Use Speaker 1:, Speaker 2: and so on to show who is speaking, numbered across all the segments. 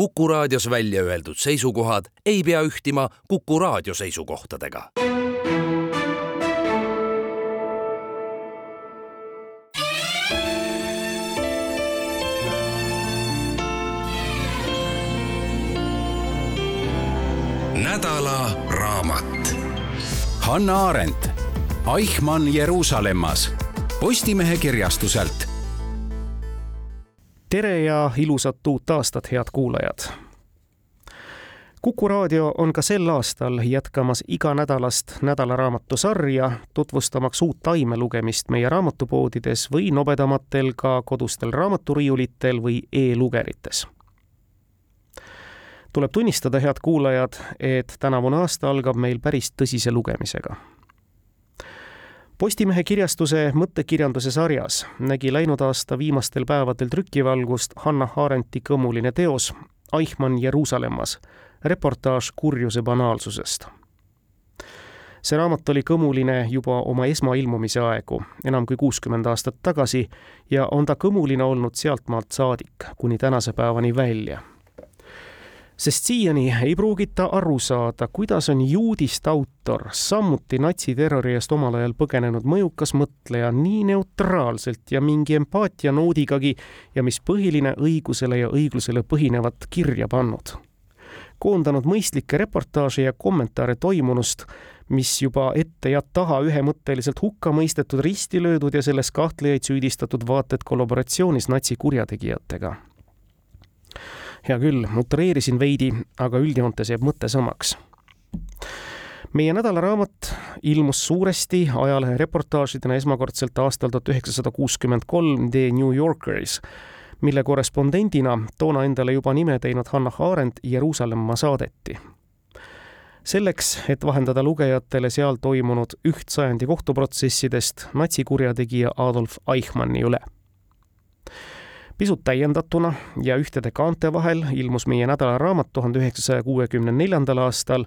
Speaker 1: Kuku raadios välja öeldud seisukohad ei pea ühtima Kuku raadio seisukohtadega. nädala raamat.
Speaker 2: Hanna Arendt, Eichmann Jeruusalemmas, Postimehe kirjastuselt
Speaker 3: tere ja ilusat uut aastat, head kuulajad! kuku raadio on ka sel aastal jätkamas iganädalast nädalaraamatu sarja, tutvustamaks uut taimelugemist meie raamatupoodides või nobedamatel ka kodustel raamaturiiulitel või e-lugerites. tuleb tunnistada, head kuulajad, et tänavune aasta algab meil päris tõsise lugemisega Postimehe kirjastuse mõttekirjanduse sarjas nägi läinud aasta viimastel päevadel trükivalgust Hanna Arendti kõmuline teos Eichmann Jeruusalemmas, reportaaž kurjuse banaalsusest. see raamat oli kõmuline juba oma esmailmumise aegu, enam kui kuuskümmend aastat tagasi, ja on ta kõmuline olnud sealtmaalt saadik kuni tänase päevani välja sest siiani ei pruugita aru saada, kuidas on juudist autor, samuti natsiterrori eest omal ajal põgenenud mõjukas mõtleja nii neutraalselt ja mingi empaatianoodigagi ja mis põhiline, õigusele ja õiglusele põhinevat kirja pannud. koondanud mõistlikke reportaaže ja kommentaare toimunust, mis juba ette ja taha ühemõtteliselt hukka mõistetud, risti löödud ja selles kahtlejaid süüdistatud vaata et kollaboratsioonis natsikurjategijatega hea küll, utreerisin veidi, aga üldjoontes jääb mõte samaks meie nädalaraamat ilmus suuresti ajalehe reportaažidena esmakordselt aastal tuhat üheksasada kuuskümmend kolm The New Yorkeris, mille korrespondendina toona endale juba nime teinud Hannah Arendt Jeruusalemma saadeti. selleks, et vahendada lugejatele seal toimunud üht sajandi kohtuprotsessidest natsikurjategija Adolf Eichmanni üle pisut täiendatuna ja ühtede kaante vahel ilmus meie nädalaraamat tuhande üheksasaja kuuekümne neljandal aastal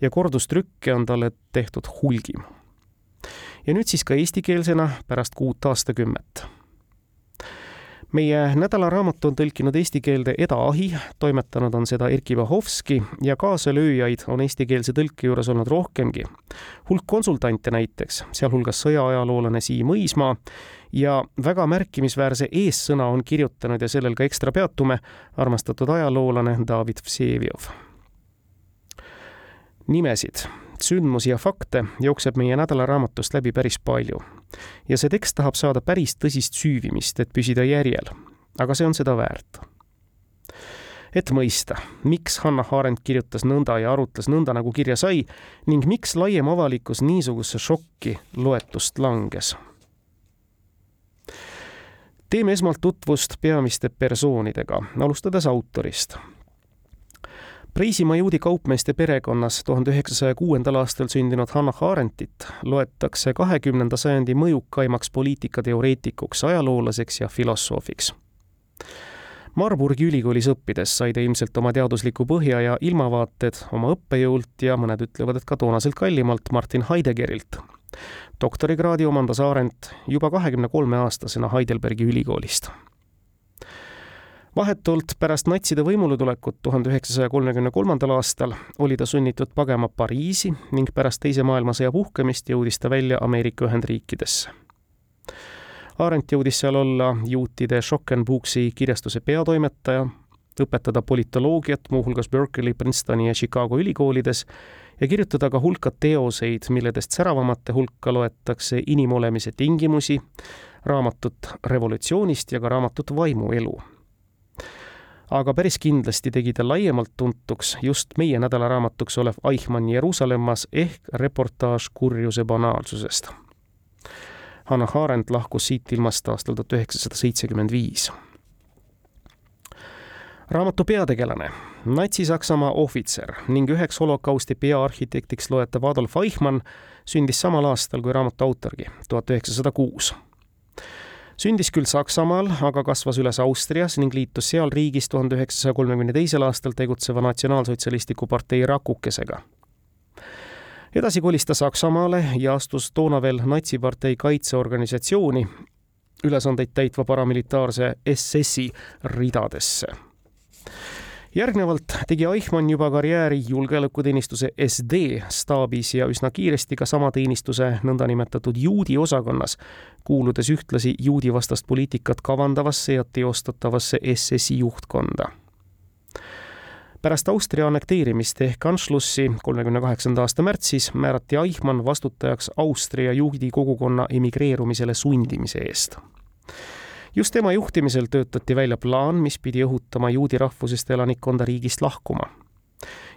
Speaker 3: ja kordustrükke on talle tehtud hulgim. ja nüüd siis ka eestikeelsena pärast kuut aastakümmet meie nädalaraamat on tõlkinud eesti keelde Eda Ahi, toimetanud on seda Erkki Vahovski ja kaasalööjaid on eestikeelse tõlke juures olnud rohkemgi. hulk konsultante näiteks, sealhulgas sõjaajaloolane Siim Õismaa ja väga märkimisväärse eessõna on kirjutanud ja sellel ka ekstra peatume armastatud ajaloolane David Vsevjov. nimesid sündmusi ja fakte jookseb meie nädalaraamatust läbi päris palju. ja see tekst tahab saada päris tõsist süüvimist, et püsida järjel. aga see on seda väärt. et mõista, miks Hanna Arendt kirjutas nõnda ja arutles nõnda, nagu kirja sai ning miks laiem avalikkus niisugusesse šokki loetust langes teeme esmalt tutvust peamiste persoonidega, alustades autorist Preisimaa juudi kaupmeeste perekonnas tuhande üheksasaja kuuendal aastal sündinud Hannah Arendtit loetakse kahekümnenda sajandi mõjukaimaks poliitikateoreetikuks, ajaloolaseks ja filosoofiks. Marburgi ülikoolis õppides sai ta ilmselt oma teadusliku põhja ja ilmavaated oma õppejõult ja mõned ütlevad, et ka toonaselt kallimalt Martin Heideggerilt. Doktorikraadi omandas Arendt juba kahekümne kolme aastasena Heidelbergi ülikoolist vahetult pärast natside võimuletulekut tuhande üheksasaja kolmekümne kolmandal aastal oli ta sunnitud pagema Pariisi ning pärast Teise maailmasõja puhkemist jõudis ta välja Ameerika Ühendriikidesse. Arendt jõudis seal olla juutide Schockenbuchsi kirjastuse peatoimetaja, õpetada politoloogiat muuhulgas Berkeley, Princetoni ja Chicago ülikoolides ja kirjutada ka hulka teoseid, milledest säravamate hulka loetakse Inimolemise tingimusi, raamatut revolutsioonist ja ka raamatut Vaimuelu aga päris kindlasti tegi ta laiemalt tuntuks just meie nädalaraamatuks olev Eichmann Jeruusalemmas ehk reportaaž kurjuse banaalsusest. Hanna Arendt lahkus siit ilmast aastal tuhat üheksasada seitsekümmend viis. Raamatu peategelane, Natsi-Saksamaa ohvitser ning üheks holokausti peaarhitektiks loetav Adolf Eichmann sündis samal aastal kui raamatu autorgi, tuhat üheksasada kuus sündis küll Saksamaal, aga kasvas üles Austrias ning liitus seal riigis tuhande üheksasaja kolmekümne teisel aastal tegutseva Natsionaalsotsialistliku partei rakukesega. edasi kolis ta Saksamaale ja astus toona veel natsipartei kaitseorganisatsiooni ülesandeid täitva paramilitaarse SS-i ridadesse järgnevalt tegi Eichmann juba karjääri julgeolekuteenistuse SD staabis ja üsna kiiresti ka sama teenistuse nõndanimetatud juudi osakonnas, kuuludes ühtlasi juudivastast poliitikat kavandavasse ja teostatavasse SS-i juhtkonda. Pärast Austria annekteerimist ehk Anschlussi kolmekümne kaheksanda aasta märtsis määrati Eichmann vastutajaks Austria juudi kogukonna emigreerumisele sundimise eest just tema juhtimisel töötati välja plaan, mis pidi õhutama juudi rahvusest elanikkonda riigist lahkuma.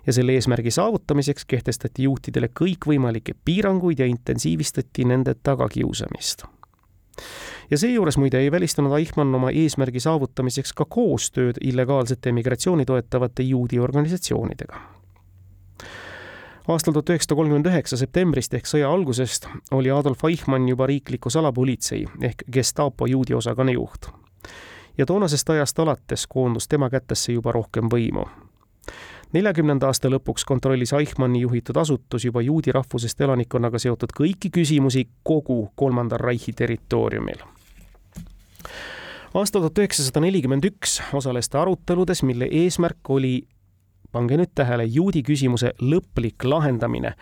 Speaker 3: ja selle eesmärgi saavutamiseks kehtestati juutidele kõikvõimalikke piiranguid ja intensiivistati nende tagakiusamist. ja seejuures muide ei välistanud Eichmann oma eesmärgi saavutamiseks ka koostööd illegaalset emigratsiooni toetavate juudi organisatsioonidega aastal tuhat üheksasada kolmkümmend üheksa septembrist ehk sõja algusest oli Adolf Eichmann juba riikliku salapolitsei ehk Gestapo juudi osakonna juht. ja toonasest ajast alates koondus tema kätesse juba rohkem võimu. neljakümnenda aasta lõpuks kontrollis Eichmanni juhitud asutus juba juudi rahvusest elanikkonnaga seotud kõiki küsimusi kogu Kolmanda Reichi territooriumil aastal tuhat üheksasada nelikümmend üks osales ta aruteludes, mille eesmärk oli pange nüüd tähele, juudi küsimuse lõplik lahendamine,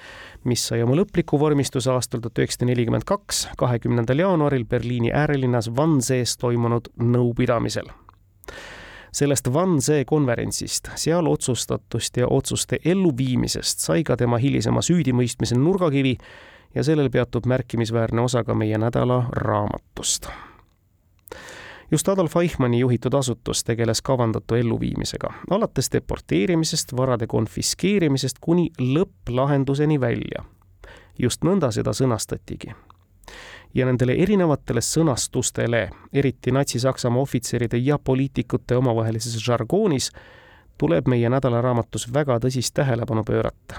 Speaker 3: mis sai oma lõpliku vormistuse aastal tuhat üheksasada nelikümmend kaks, kahekümnendal jaanuaril Berliini äärelinnas Wannsees toimunud nõupidamisel. Sellest Wannsee konverentsist, seal otsustatust ja otsuste elluviimisest sai ka tema hilisema süüdimõistmise nurgakivi ja sellel peatub märkimisväärne osa ka meie nädala raamatust just Adolf Eichmanni juhitud asutus tegeles kavandatu elluviimisega, alates deporteerimisest, varade konfiskeerimisest kuni lõpplahenduseni välja. just nõnda seda sõnastatigi. ja nendele erinevatele sõnastustele, eriti Natsi-Saksamaa ohvitseride ja poliitikute omavahelises žargoonis, tuleb meie nädalaraamatus väga tõsist tähelepanu pöörata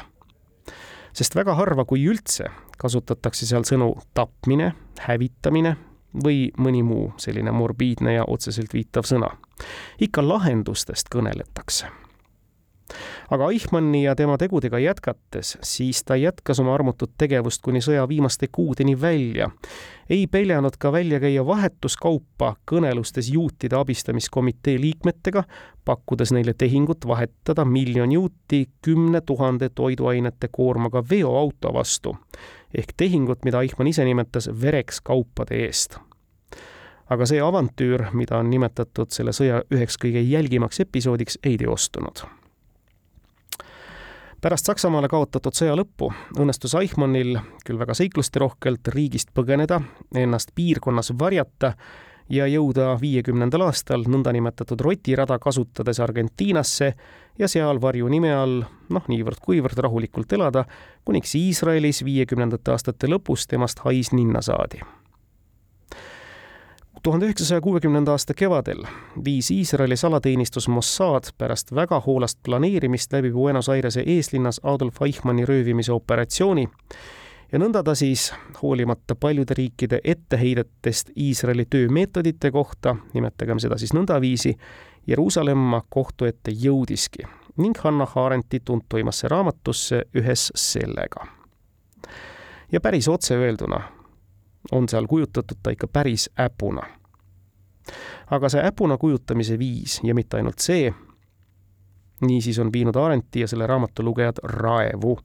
Speaker 3: sest väga harva, kui üldse, kasutatakse seal sõnu tapmine, hävitamine või mõni muu selline morbiidne ja otseselt viitav sõna. ikka lahendustest kõneletakse. aga Eichmanni ja tema tegudega jätkates, siis ta jätkas oma armutut tegevust kuni sõja viimaste kuudeni välja. ei peljanud ka välja käia vahetuskaupa kõnelustes juutide abistamiskomitee liikmetega, pakkudes neile tehingut vahetada miljon juuti kümne tuhande toiduainete koormaga veoauto vastu ehk tehingut, mida Eichmann ise nimetas vereks kaupade eest. aga see avantüür, mida on nimetatud selle sõja üheks kõige jälgimaks episoodiks, ei teostunud pärast Saksamaale kaotatud sõja lõppu õnnestus Eichmannil küll väga seiklusterohkelt riigist põgeneda, ennast piirkonnas varjata ja jõuda viiekümnendal aastal nõndanimetatud rotirada kasutades Argentiinasse ja seal varju nime all, noh, niivõrd-kuivõrd rahulikult elada, kuniks Iisraelis viiekümnendate aastate lõpus temast hais ninna saadi. tuhande üheksasaja kuuekümnenda aasta kevadel viis Iisraeli salateenistus Mossad pärast väga hoolast planeerimist läbi Buenos Airese eeslinnas Adolf Eichmanni röövimise operatsiooni ja nõnda ta siis, hoolimata paljude riikide etteheidetest Iisraeli töömeetodite kohta, nimetagem seda siis nõndaviisi, Jeruusalemma kohtu ette jõudiski ning Hannah Arendti tuntuimasse raamatusse ühes sellega. ja päris otse öelduna on seal kujutatud ta ikka päris äpuna. aga see äpuna kujutamise viis ja mitte ainult see, niisiis on viinud Arendti ja selle raamatu lugejad raevu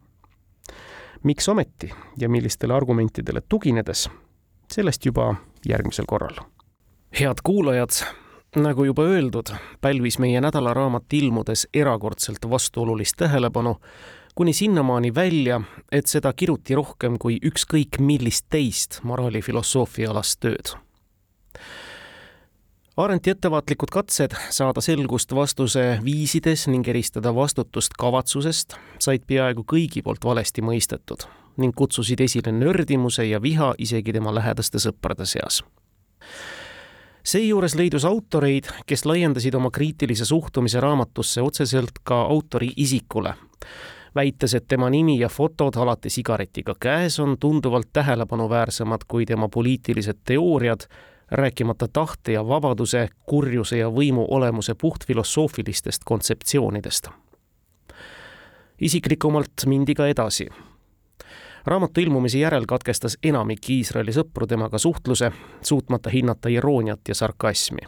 Speaker 3: miks ometi ja millistele argumentidele tuginedes, sellest juba järgmisel korral. head kuulajad, nagu juba öeldud, pälvis meie nädalaraamat ilmudes erakordselt vastuolulist tähelepanu, kuni sinnamaani välja, et seda kiruti rohkem kui ükskõik millist teist moraalifilosoofia alast tööd Arenti ettevaatlikud katsed saada selgust vastuse viisides ning eristada vastutust kavatsusest said peaaegu kõigi poolt valesti mõistetud ning kutsusid esile nördimuse ja viha isegi tema lähedaste sõprade seas. Seejuures leidus autoreid, kes laiendasid oma kriitilise suhtumise raamatusse otseselt ka autori isikule, väites, et tema nimi ja fotod alati sigaretiga käes on tunduvalt tähelepanuväärsemad kui tema poliitilised teooriad rääkimata tahte ja vabaduse, kurjuse ja võimu olemuse puhtfilosoofilistest kontseptsioonidest. isiklikumalt mindi ka edasi. Raamatu ilmumise järel katkestas enamik Iisraeli sõpru temaga suhtluse, suutmata hinnata irooniat ja sarkasmi.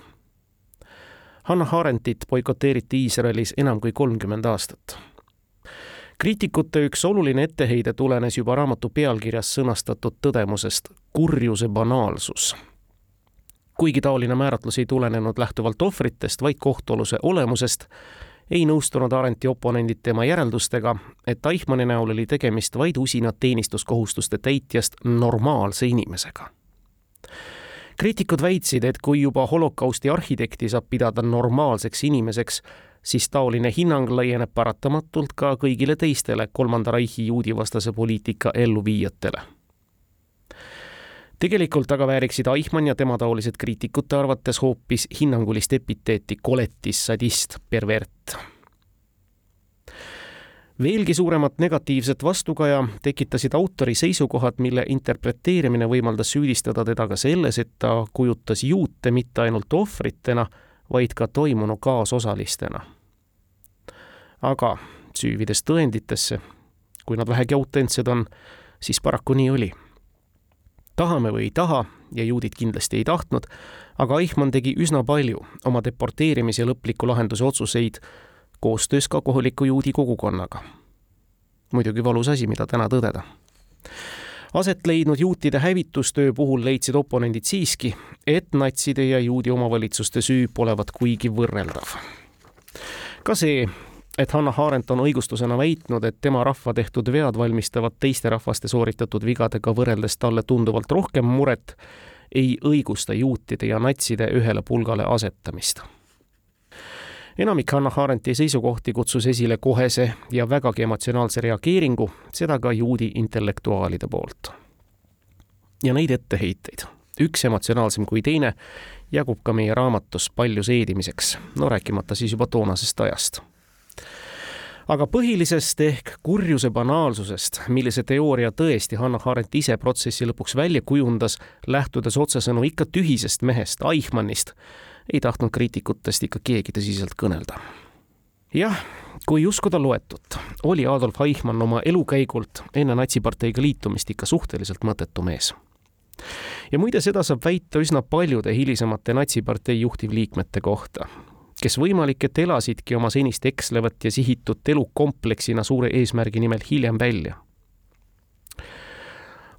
Speaker 3: Hannah Arendtit boikoteeriti Iisraelis enam kui kolmkümmend aastat. kriitikute üks oluline etteheide tulenes juba raamatu pealkirjas sõnastatud tõdemusest kurjuse banaalsus. kuigi taoline määratlus ei tulenenud lähtuvalt ohvritest, vaid kohtualuse olemusest, ei nõustunud Arendti oponendid tema järeldustega, et Eichmanni näol oli tegemist vaid usina teenistuskohustuste täitjast normaalse inimesega kriitikud väitsid, et kui juba holokausti arhitekti saab pidada normaalseks inimeseks, siis taoline hinnang laieneb paratamatult ka kõigile teistele Kolmanda Reichi juudivastase poliitika elluviijatele. Tegelikult aga vääriksid Eichmann ja temataolised kriitikute arvates hoopis hinnangulist epiteeti koletis, sadist, pervert veelgi suuremat negatiivset vastukaja tekitasid autori seisukohad, mille interpreteerimine võimaldas süüdistada teda ka selles, et ta kujutas juute mitte ainult ohvritena, vaid ka toimunu kaasosalistena. aga süüvides tõenditesse, kui nad vähegi autentsed on, siis paraku nii oli. Tahame või ei taha ja juudid kindlasti ei tahtnud, aga Eichmann tegi üsna palju oma deporteerimise lõpliku lahenduse otsuseid koostöös ka kohaliku juudi kogukonnaga. muidugi valus asi, mida täna tõdeda. aset leidnud juutide hävitustöö puhul leidsid oponendid siiski, et natside ja juudi omavalitsuste süü polevat kuigi võrreldav. ka see, et Hannah Arendt on õigustusena väitnud, et tema rahva tehtud vead valmistavad teiste rahvaste sooritatud vigadega võrreldes talle tunduvalt rohkem muret, ei õigusta juutide ja natside ühele pulgale asetamist. Enamik Hannah Arendti seisukohti kutsus esile kohese ja vägagi emotsionaalse reageeringu, seda ka juudi intellektuaalide poolt. ja neid etteheiteid, üks emotsionaalsem kui teine, jagub ka meie raamatus palju seedimiseks, no rääkimata siis juba toonasest ajast aga põhilisest ehk kurjuse banaalsusest, millise teooria tõesti Hannah Arendt ise protsessi lõpuks välja kujundas, lähtudes otsesõnu ikka tühisest mehest, Eichmannist, ei tahtnud kriitikutest ikka keegi tõsiselt kõnelda. jah, kui uskuda loetut, oli Adolf Eichmann oma elukäigult enne natsiparteiga liitumist ikka suhteliselt mõttetu mees. ja muide, seda saab väita üsna paljude hilisemate natsipartei juhtivliikmete kohta, kes võimalik, et elasidki oma senist ekslevat ja sihitut elu kompleksina suure eesmärgi nimel hiljem välja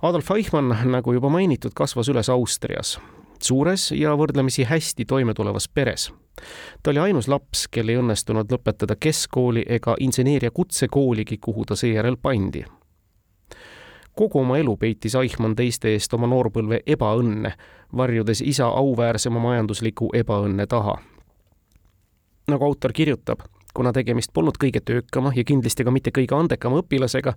Speaker 3: Adolf Eichmann, nagu juba mainitud, kasvas üles Austrias suures ja võrdlemisi hästi toimetulevas peres. ta oli ainus laps, kel ei õnnestunud lõpetada keskkooli ega inseneeria kutsekooligi, kuhu ta seejärel pandi. kogu oma elu peitis Eichmann teiste eest oma noorpõlve ebaõnne, varjudes isa auväärsema majandusliku ebaõnne taha. Nagu autor kirjutab kuna tegemist polnud kõige töökama ja kindlasti ka mitte kõige andekama õpilasega,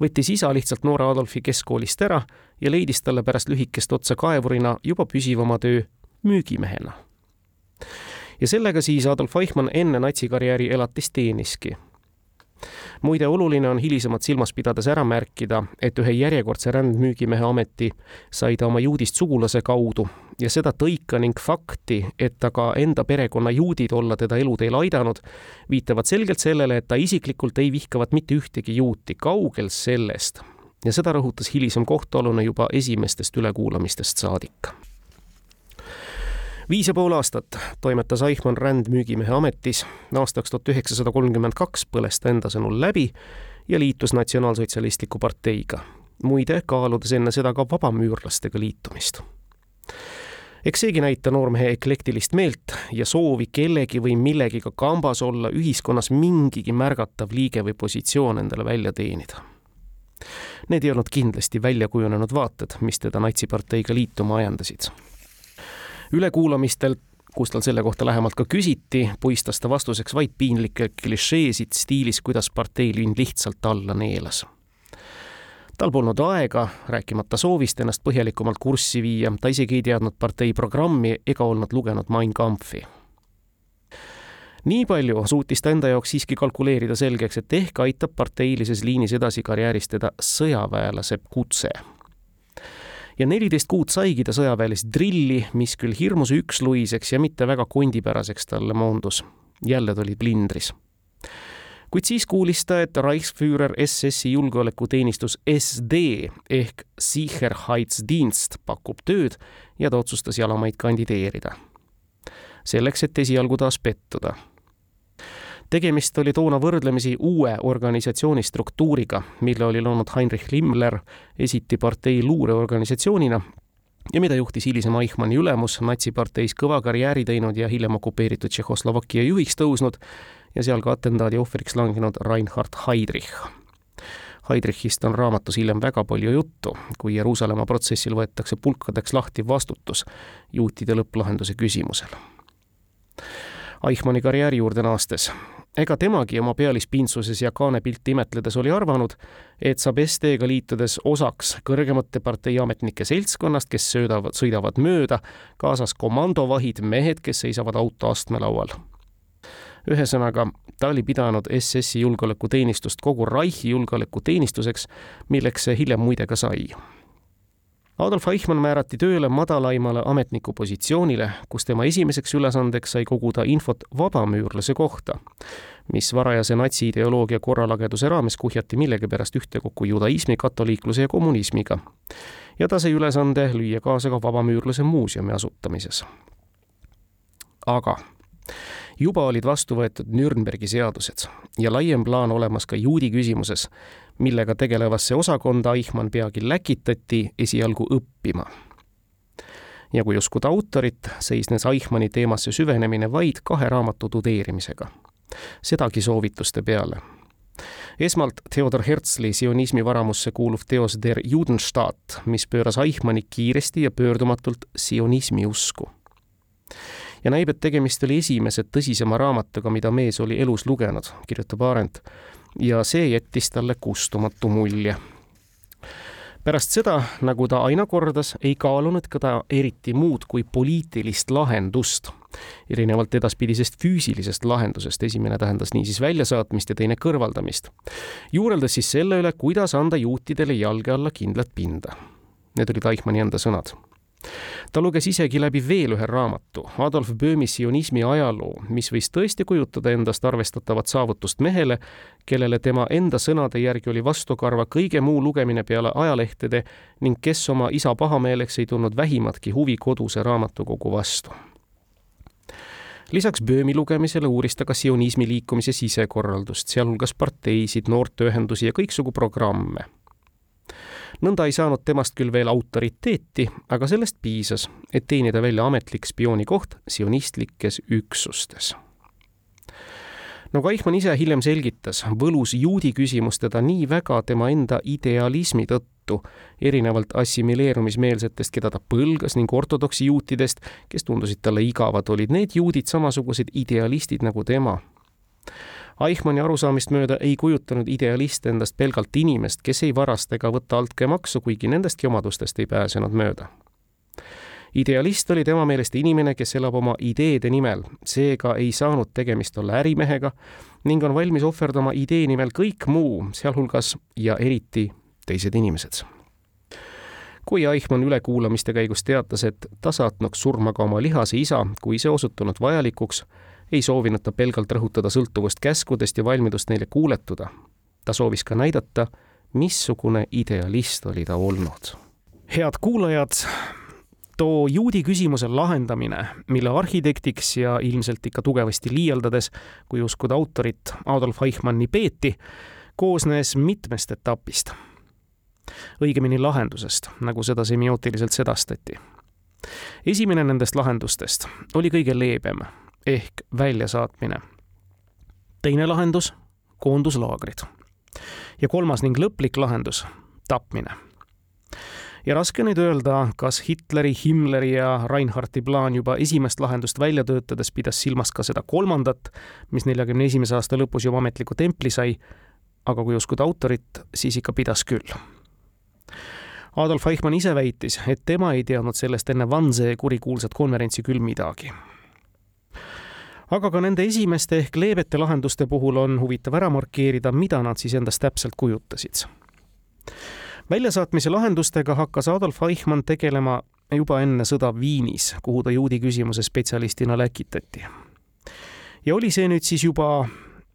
Speaker 3: võttis isa lihtsalt noore Adolfi keskkoolist ära ja leidis talle pärast lühikest otsa kaevurina juba püsivama töö müügimehena. ja sellega siis Adolf Eichmann enne natsikarjääri elatist teeniski muide, oluline on hilisemat silmas pidades ära märkida, et ühe järjekordse rändmüügimehe ameti sai ta oma juudist sugulase kaudu ja seda tõika ning fakti, et ta ka enda perekonna juudid olla teda eluteel aidanud, viitavad selgelt sellele, et ta isiklikult ei vihkavat mitte ühtegi juuti, kaugel sellest. ja seda rõhutas hilisem kohtualune juba esimestest ülekuulamistest saadik viis ja pool aastat toimetas Eichmann rändmüügimehe ametis. aastaks tuhat üheksasada kolmkümmend kaks põles ta enda sõnul läbi ja liitus Natsionaalsotsialistliku parteiga. muide, kaaludes enne seda ka vabamüürlastega liitumist eks seegi näita noormehe eklektilist meelt ja soovi kellegi või millegiga kambas olla ühiskonnas mingigi märgatav liige või positsioon endale välja teenida. Need ei olnud kindlasti välja kujunenud vaated, mis teda natsiparteiga liituma ajendasid ülekuulamistel kus tal selle kohta lähemalt ka küsiti, puistas ta vastuseks vaid piinlikke klišeesid stiilis, kuidas parteiliin lihtsalt alla neelas. tal polnud aega, rääkimata soovist ennast põhjalikumalt kurssi viia, ta isegi ei teadnud partei programmi ega olnud lugenud Mein Kampfi. nii palju suutis ta enda jaoks siiski kalkuleerida selgeks, et ehk aitab parteilises liinis edasi karjääristada sõjaväelase kutse ja neliteist kuud saigi ta sõjaväelist drilli, mis küll hirmus üksluiseks ja mitte väga kondipäraseks talle moondus. jälle ta oli plindris. kuid siis kuulis ta, et Reichsführer SS-i julgeolekuteenistus SD ehk Sicherheitsdienst pakub tööd ja ta otsustas jalamaid kandideerida. selleks, et esialgu taas pettuda tegemist oli toona võrdlemisi uue organisatsiooni struktuuriga, mille oli loonud Heinrich Himmler esiti partei luureorganisatsioonina ja mida juhtis hilisem Eichmanni ülemus, natsiparteis kõva karjääri teinud ja hiljem okupeeritud Tšehhoslovakkia juhiks tõusnud ja seal ka atentaadi ohvriks langenud Reinhard Heydrich. Heydrichist on raamatus hiljem väga palju juttu, kui Jeruusalemma protsessil võetakse pulkadeks lahti vastutus juutide lõpplahenduse küsimusel. Eichmanni karjääri juurde naastes ega temagi oma pealispindsuses ja kaanepilti imetledes oli arvanud, et saab SD-ga liitudes osaks kõrgemate parteiametnike seltskonnast, kes söödavad, sõidavad mööda, kaasas komandovahid, mehed, kes seisavad auto astmelaual. ühesõnaga, ta oli pidanud SS-i julgeolekuteenistust kogu Reichi julgeolekuteenistuseks, milleks see hiljem muide ka sai Adolf Eichmann määrati tööle madalaimale ametniku positsioonile, kus tema esimeseks ülesandeks sai koguda infot vabamüürlase kohta, mis varajase natsiideoloogia korralageduse raames kuhjati millegipärast ühtekokku judaismi, katoliikluse ja kommunismiga. ja ta sai ülesande lüüa kaasa ka vabamüürlase muuseumi asutamises. aga juba olid vastu võetud Nürnbergi seadused ja laiem plaan olemas ka juudi küsimuses, millega tegelevasse osakonda Eichmann peagi läkitati esialgu õppima. ja kui uskuda autorit, seisnes Eichmanni teemasse süvenemine vaid kahe raamatu tudeerimisega. sedagi soovituste peale esmalt Theodor Herzli sionismi varamusse kuuluv teos Der Judenstaat, mis pööras Eichmanni kiiresti ja pöördumatult sionismi usku ja näib, et tegemist oli esimese tõsisema raamatuga, mida mees oli elus lugenud, kirjutab Arendt, ja see jättis talle kustumatu mulje. pärast seda, nagu ta aina kordas, ei kaalunud ka ta eriti muud kui poliitilist lahendust erinevalt edaspidisest füüsilisest lahendusest, esimene tähendas niisiis väljasaatmist ja teine kõrvaldamist. juureldes siis selle üle, kuidas anda juutidele jalge alla kindlat pinda. Need olid Eichmanni enda sõnad ta luges isegi läbi veel ühe raamatu, Adolf Böhmi sionismi ajaloo, mis võis tõesti kujutada endast arvestatavat saavutust mehele, kellele tema enda sõnade järgi oli vastukarva kõige muu lugemine peale ajalehtede ning kes oma isa pahameeleks ei tundnud vähimatki huvi koduse raamatukogu vastu. Lisaks Böömi lugemisele uuris ta ka sionismi liikumise sisekorraldust, sealhulgas parteisid, noorteühendusi ja kõiksugu programme nõnda ei saanud temast küll veel autoriteeti, aga sellest piisas, et teenida välja ametlik spioonikoht sionistlikes üksustes. Nagu Eichmann ise hiljem selgitas, võlus juudi küsimus teda nii väga tema enda idealismi tõttu, erinevalt assimileerumismeelsetest, keda ta põlgas, ning ortodoksi juutidest, kes tundusid talle igavad, olid need juudid samasugused idealistid nagu tema Eichmanni arusaamist mööda ei kujutanud idealist endast pelgalt inimest, kes ei varasta ega võta altkäemaksu, kuigi nendestki omadustest ei pääsenud mööda. idealist oli tema meelest inimene, kes elab oma ideede nimel, seega ei saanud tegemist olla ärimehega ning on valmis ohverdama idee nimel kõik muu, sealhulgas ja eriti teised inimesed kui Eichmann ülekuulamiste käigus teatas, et ta saatnuks surma ka oma lihase isa, kui see osutunud vajalikuks, ei soovinud ta pelgalt rõhutada sõltuvust käskudest ja valmidust neile kuuletuda. ta soovis ka näidata, missugune idealist oli ta olnud. head kuulajad, too juudi küsimuse lahendamine, mille arhitektiks ja ilmselt ikka tugevasti liialdades, kui uskuda autorit Adolf Eichmanni peeti, koosnes mitmest etapist. õigemini lahendusest, nagu seda semiootiliselt sedastati. esimene nendest lahendustest oli kõige leebem ehk väljasaatmine. teine lahendus, koonduslaagrid. ja kolmas ning lõplik lahendus, tapmine. ja raske nüüd öelda, kas Hitleri, Himmleri ja Reinhardti plaan juba esimest lahendust välja töötades pidas silmas ka seda kolmandat, mis neljakümne esimese aasta lõpus juba ametliku templi sai, aga kui uskuda autorit, siis ikka pidas küll Adolf Eichmann ise väitis, et tema ei teadnud sellest enne Wannsee kurikuulsat konverentsi küll midagi aga ka nende esimeste ehk leebete lahenduste puhul on huvitav ära markeerida, mida nad siis endast täpselt kujutasid. väljasaatmise lahendustega hakkas Adolf Eichmann tegelema juba enne sõda Viinis, kuhu ta juudi küsimuse spetsialistina läkitati. ja oli see nüüd siis juba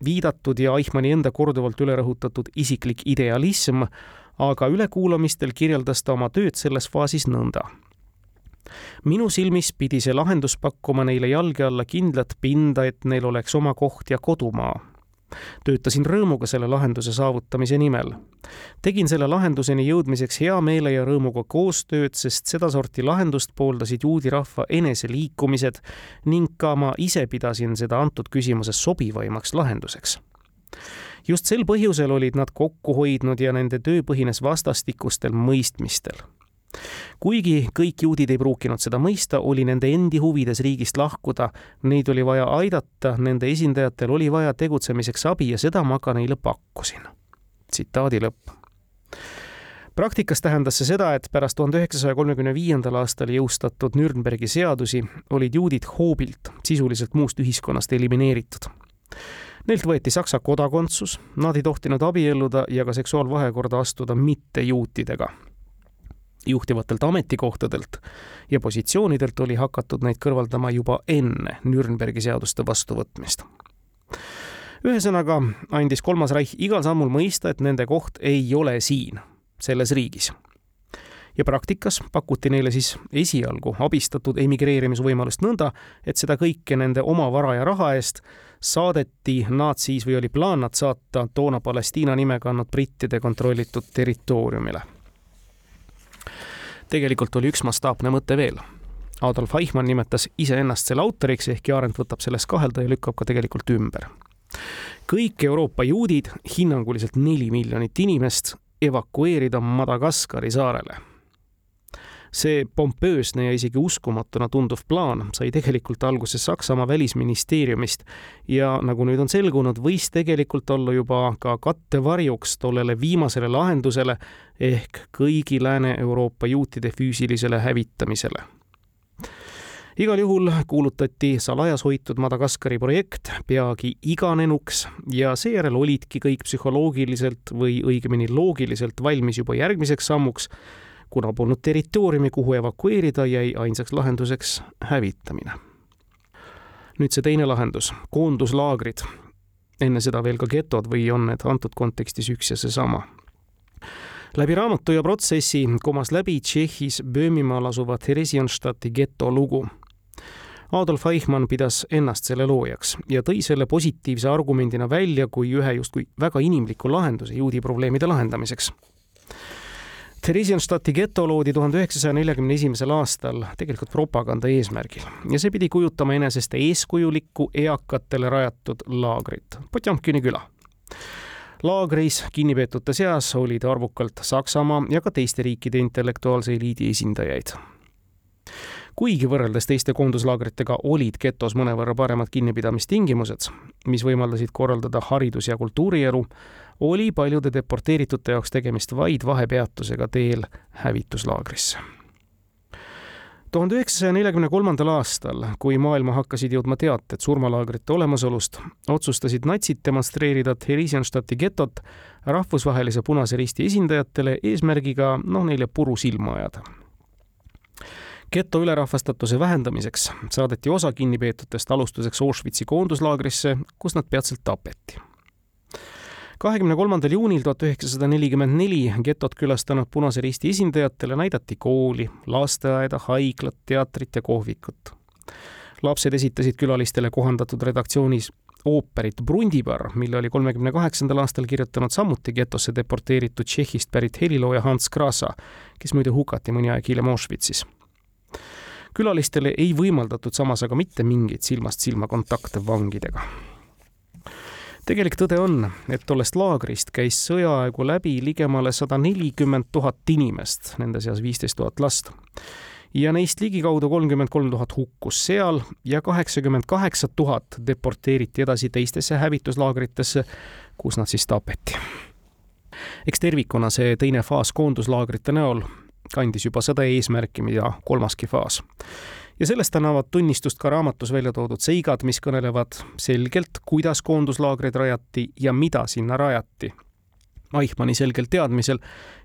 Speaker 3: viidatud ja Eichmanni enda korduvalt üle rõhutatud isiklik idealism, aga ülekuulamistel kirjeldas ta oma tööd selles faasis nõnda minu silmis pidi see lahendus pakkuma neile jalge alla kindlat pinda, et neil oleks oma koht ja kodumaa. töötasin rõõmuga selle lahenduse saavutamise nimel. tegin selle lahenduseni jõudmiseks hea meele ja rõõmuga koostööd, sest sedasorti lahendust pooldasid juudi rahva eneseliikumised ning ka ma ise pidasin seda antud küsimuses sobivaimaks lahenduseks just sel põhjusel olid nad kokku hoidnud ja nende töö põhines vastastikustel mõistmistel kuigi kõik juudid ei pruukinud seda mõista, oli nende endi huvides riigist lahkuda, neid oli vaja aidata, nende esindajatel oli vaja tegutsemiseks abi ja seda ma ka neile pakkusin. tsitaadi lõpp praktikas tähendas see seda, et pärast tuhande üheksasaja kolmekümne viiendal aastal jõustatud Nürnbergi seadusi olid juudid hoobilt sisuliselt muust ühiskonnast elimineeritud. Neilt võeti Saksa kodakondsus, nad ei tohtinud abielluda ja ka seksuaalvahekorda astuda mittejuutidega juhtivatelt ametikohtadelt ja positsioonidelt oli hakatud neid kõrvaldama juba enne Nürnbergi seaduste vastuvõtmist. ühesõnaga andis Kolmas Reich igal sammul mõista, et nende koht ei ole siin, selles riigis. ja praktikas pakuti neile siis esialgu abistatud emigreerimisvõimalust nõnda, et seda kõike nende oma vara ja raha eest saadeti nad siis või oli plaan nad saata toona Palestiina nime kandnud brittide kontrollitud territooriumile tegelikult oli üks mastaapne mõte veel. Adolf Eichmann nimetas iseennast selle autoriks, ehkki Arendt võtab selles kahelda ja lükkab ka tegelikult ümber. kõik Euroopa juudid, hinnanguliselt neli miljonit inimest, evakueerida Madagaskari saarele see pompöösne ja isegi uskumatuna tunduv plaan sai tegelikult alguse Saksamaa välisministeeriumist ja nagu nüüd on selgunud, võis tegelikult olla juba ka kattevarjuks tollele viimasele lahendusele ehk kõigi Lääne-Euroopa juutide füüsilisele hävitamisele. Igal juhul kuulutati salajas hoitud Madagaskari projekt peagi iganenuks ja seejärel olidki kõik psühholoogiliselt või õigemini loogiliselt valmis juba järgmiseks sammuks kuna polnud territooriumi, kuhu evakueerida, jäi ainsaks lahenduseks hävitamine. nüüd see teine lahendus, koonduslaagrid. enne seda veel ka getod või on need antud kontekstis üks ja seesama läbi raamatu ja protsessi komas läbi Tšehhis Böömimaal asuva Theresienstadti geto lugu. Adolf Eichmann pidas ennast selle loojaks ja tõi selle positiivse argumendina välja kui ühe justkui väga inimliku lahenduse juudi probleemide lahendamiseks Theresienstadti geto loodi tuhande üheksasaja neljakümne esimesel aastal tegelikult propaganda eesmärgil ja see pidi kujutama enesest eeskujulikku eakatele rajatud laagrit, Potjomkini küla. laagris kinnipeetute seas olid arvukalt Saksamaa ja ka teiste riikide intellektuaalse eliidi esindajaid kuigi võrreldes teiste koonduslaagritega olid getos mõnevõrra paremad kinnipidamistingimused, mis võimaldasid korraldada haridus- ja kultuurielu, oli paljude deporteeritute jaoks tegemist vaid vahepeatusega teel hävituslaagrisse tuhande üheksasaja neljakümne kolmandal aastal, kui maailma hakkasid jõudma teated surmalaagrite olemasolust, otsustasid natsid demonstreerida Theresienstadti getot rahvusvahelise Punase Risti esindajatele eesmärgiga noh, neile puru silma ajada geto ülerahvastatuse vähendamiseks saadeti osa kinnipeetutest alustuseks Auschwitzi koonduslaagrisse, kus nad peatselt tapeti. Kahekümne kolmandal juunil tuhat üheksasada nelikümmend neli getot külastanud Punase Risti esindajatele näidati kooli, lasteaeda, haiglat, teatrit ja kohvikut. lapsed esitasid külalistele kohandatud redaktsioonis ooperit Brundibar, mille oli kolmekümne kaheksandal aastal kirjutanud samuti getosse deporteeritud Tšehhist pärit helilooja Hans Krasa, kes muide hukati mõni aeg hiljem Auschwitzis külalistele ei võimaldatud samas aga mitte mingeid silmast silma kontakte vangidega. Tegelik tõde on, et tollest laagrist käis sõjaaegu läbi ligemale sada nelikümmend tuhat inimest, nende seas viisteist tuhat last ja neist ligikaudu kolmkümmend kolm tuhat hukkus seal ja kaheksakümmend kaheksa tuhat deporteeriti edasi teistesse hävituslaagritesse, kus nad siis tapeti. eks tervikuna see teine faas koonduslaagrite näol kandis juba seda eesmärki, mida kolmaski faas. Ja sellest annavad tunnistust ka raamatus välja toodud seigad, mis kõnelevad selgelt, kuidas koonduslaagreid rajati ja mida sinna rajati. Eichmanni selgel teadmisel,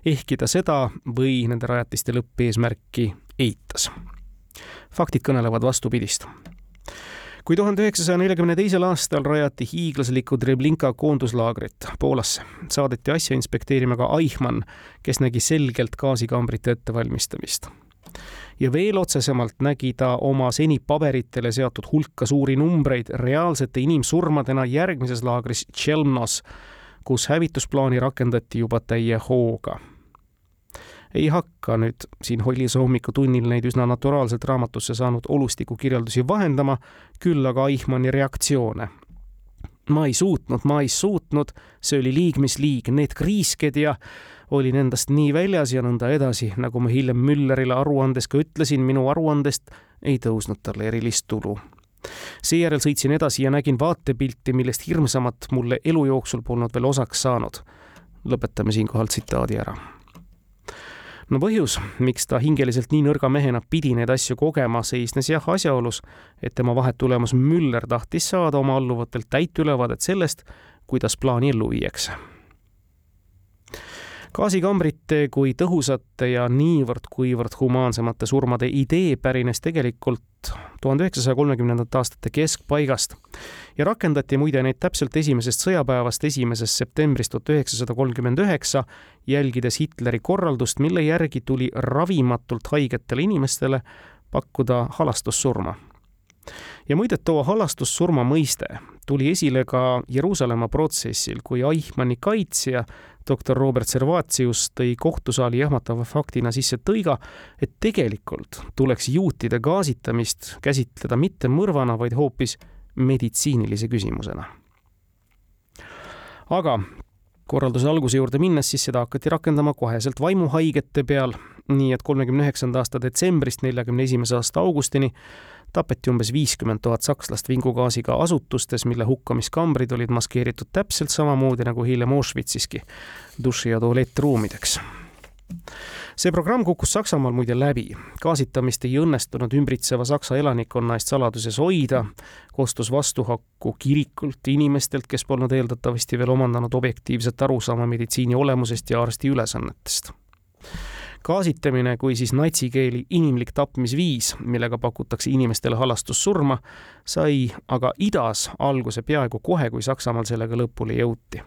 Speaker 3: ehkki ta seda või nende rajatiste lõppeesmärki eitas. faktid kõnelevad vastupidist kui tuhande üheksasaja neljakümne teisel aastal rajati hiiglaslikku Treblinka koonduslaagrit Poolasse, saadeti asja inspekteerima ka Eichmann, kes nägi selgelt gaasikambrite ettevalmistamist. Ja veel otsesemalt nägi ta oma seni paberitele seatud hulka suuri numbreid reaalsete inimsurmadena järgmises laagris Chelmnos, kus hävitusplaani rakendati juba täie hooga ei hakka nüüd siin Hollise hommikutunnil neid üsna naturaalselt raamatusse saanud olustiku kirjeldusi vahendama, küll aga Eichmanni reaktsioone. ma ei suutnud, ma ei suutnud, see oli liig mis liig, need kriisked ja olin endast nii väljas ja nõnda edasi, nagu ma hiljem Müllerile aruandes ka ütlesin, minu aruandest ei tõusnud talle erilist tulu. Seejärel sõitsin edasi ja nägin vaatepilti, millest hirmsamat mulle elu jooksul polnud veel osaks saanud. lõpetame siinkohal tsitaadi ära. No põhjus, miks ta hingeliselt nii nõrga mehena pidi neid asju kogema, seisnes jah asjaolus, et tema vahetulemus Müller tahtis saada oma alluvatelt täit ülevaadet sellest, kuidas plaani ellu viiakse gaasikambrite kui tõhusate ja niivõrd-kuivõrd humaansemate surmade idee pärines tegelikult tuhande üheksasaja kolmekümnendate aastate keskpaigast ja rakendati muide neid täpselt esimesest sõjapäevast, esimesest septembrist tuhat üheksasada kolmkümmend üheksa, jälgides Hitleri korraldust, mille järgi tuli ravimatult haigetele inimestele pakkuda halastussurma. Ja muide, too halastussurma mõiste tuli esile ka Jeruusalemma protsessil, kui Eichmanni kaitsja doktor Robert Servatius tõi kohtusaali jahmatava faktina sisse tõiga, et tegelikult tuleks juutide gaasitamist käsitleda mitte mõrvana, vaid hoopis meditsiinilise küsimusena. aga korralduse alguse juurde minnes, siis seda hakati rakendama koheselt vaimuhaigete peal, nii et kolmekümne üheksanda aasta detsembrist neljakümne esimese aasta augustini tapeti umbes viiskümmend tuhat sakslast vingugaasiga asutustes, mille hukkamiskambrid olid maskeeritud täpselt samamoodi nagu hiljem Auschwitziski, duši- ja tualettruumideks see programm kukkus Saksamaal muide läbi, gaasitamist ei õnnestunud ümbritseva Saksa elanikkonna eest saladuses hoida, kostus vastuhakku kirikult inimestelt, kes polnud eeldatavasti veel omandanud objektiivset arusaama meditsiini olemusest ja arsti ülesannetest gaasitamine kui siis natsikeeli inimlik tapmisviis, millega pakutakse inimestele halastussurma, sai aga idas alguse peaaegu kohe, kui Saksamaal sellega lõpule jõuti.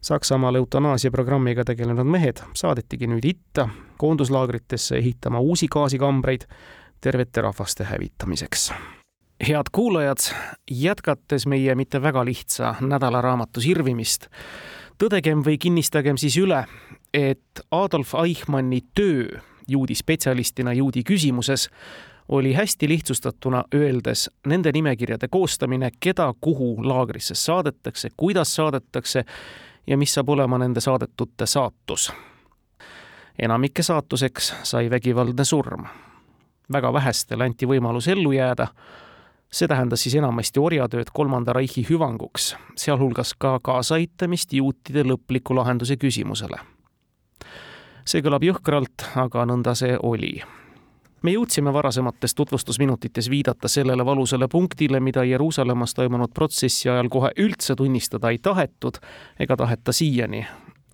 Speaker 3: Saksamaal eutanaasiaprogrammiga tegelenud mehed saadetigi nüüd itta koonduslaagritesse ehitama uusi gaasikambreid tervete rahvaste hävitamiseks. Head kuulajad, jätkates meie mitte väga lihtsa nädalaraamatu sirvimist, tõdegem või kinnistagem siis üle, et Adolf Eichmanni töö juudi spetsialistina juudi küsimuses oli hästi lihtsustatuna öeldes nende nimekirjade koostamine, keda kuhu laagrisse saadetakse, kuidas saadetakse ja mis saab olema nende saadetute saatus. enamike saatuseks sai vägivaldne surm. väga vähestele anti võimalus ellu jääda see tähendas siis enamasti orjatööd Kolmanda Reichi hüvanguks, sealhulgas ka kaasaaitamist juutide lõpliku lahenduse küsimusele see kõlab jõhkralt, aga nõnda see oli me jõudsime varasemates tutvustusminutites viidata sellele valusale punktile, mida Jeruusalemmas toimunud protsessi ajal kohe üldse tunnistada ei tahetud ega taheta siiani.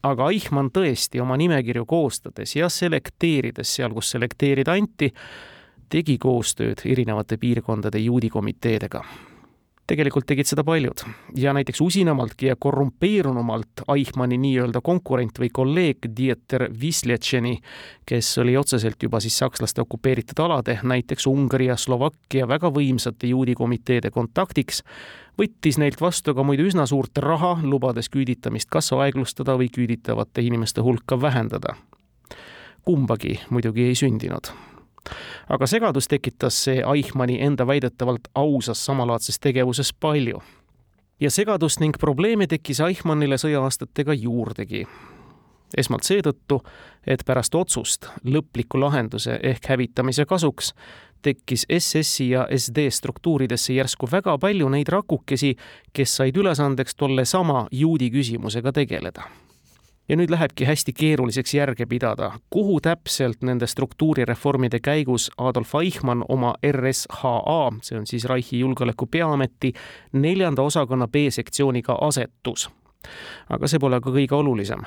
Speaker 3: aga Eichmann tõesti oma nimekirju koostades ja selekteerides seal, kus selekteerida anti, tegi koostööd erinevate piirkondade juudi komiteedega tegelikult tegid seda paljud ja näiteks usinamaltki ja korrumpeerunumalt Eichmanni nii-öelda konkurent või kolleeg Dieter Wisletseni, kes oli otseselt juba siis sakslaste okupeeritud alade, näiteks Ungari ja Slovakkia väga võimsate juudi komiteede kontaktiks, võttis neilt vastu ka muidu üsna suurt raha, lubades küüditamist kas aeglustada või küüditavate inimeste hulka vähendada. kumbagi muidugi ei sündinud aga segadust tekitas see Eichmanni enda väidetavalt ausas samalaadses tegevuses palju. ja segadust ning probleeme tekkis Eichmannile sõja-aastatega juurdegi. esmalt seetõttu, et pärast otsust lõpliku lahenduse ehk hävitamise kasuks tekkis SS-i ja SD struktuuridesse järsku väga palju neid rakukesi, kes said ülesandeks tolle sama juudi küsimusega tegeleda ja nüüd lähebki hästi keeruliseks järge pidada, kuhu täpselt nende struktuurireformide käigus Adolf Eichmann oma RSHA, see on siis Reichi julgeoleku peaameti neljanda osakonna B-sektsiooniga asetus. aga see pole ka kõige olulisem.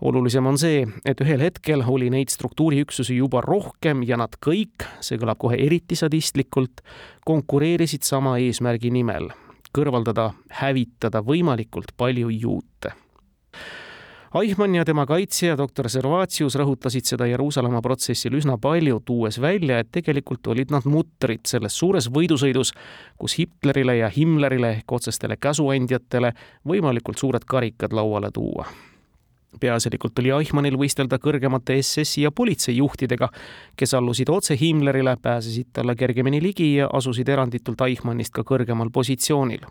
Speaker 3: Olulisem on see, et ühel hetkel oli neid struktuuriüksusi juba rohkem ja nad kõik, see kõlab kohe eriti sadistlikult, konkureerisid sama eesmärgi nimel, kõrvaldada, hävitada võimalikult palju juute Eichmann ja tema kaitsja doktor Servatius rõhutasid seda Jeruusalemma protsessil üsna palju, tuues välja, et tegelikult olid nad mutrid selles suures võidusõidus, kus Hitlerile ja Himmlerile ehk otsestele käsuandjatele võimalikult suured karikad lauale tuua. Peaasjalikult oli Eichmannil võistelda kõrgemate SS-i ja politseijuhtidega, kes allusid otse Himmlerile, pääsesid talle kergemini ligi ja asusid eranditult Eichmannist ka kõrgemal positsioonil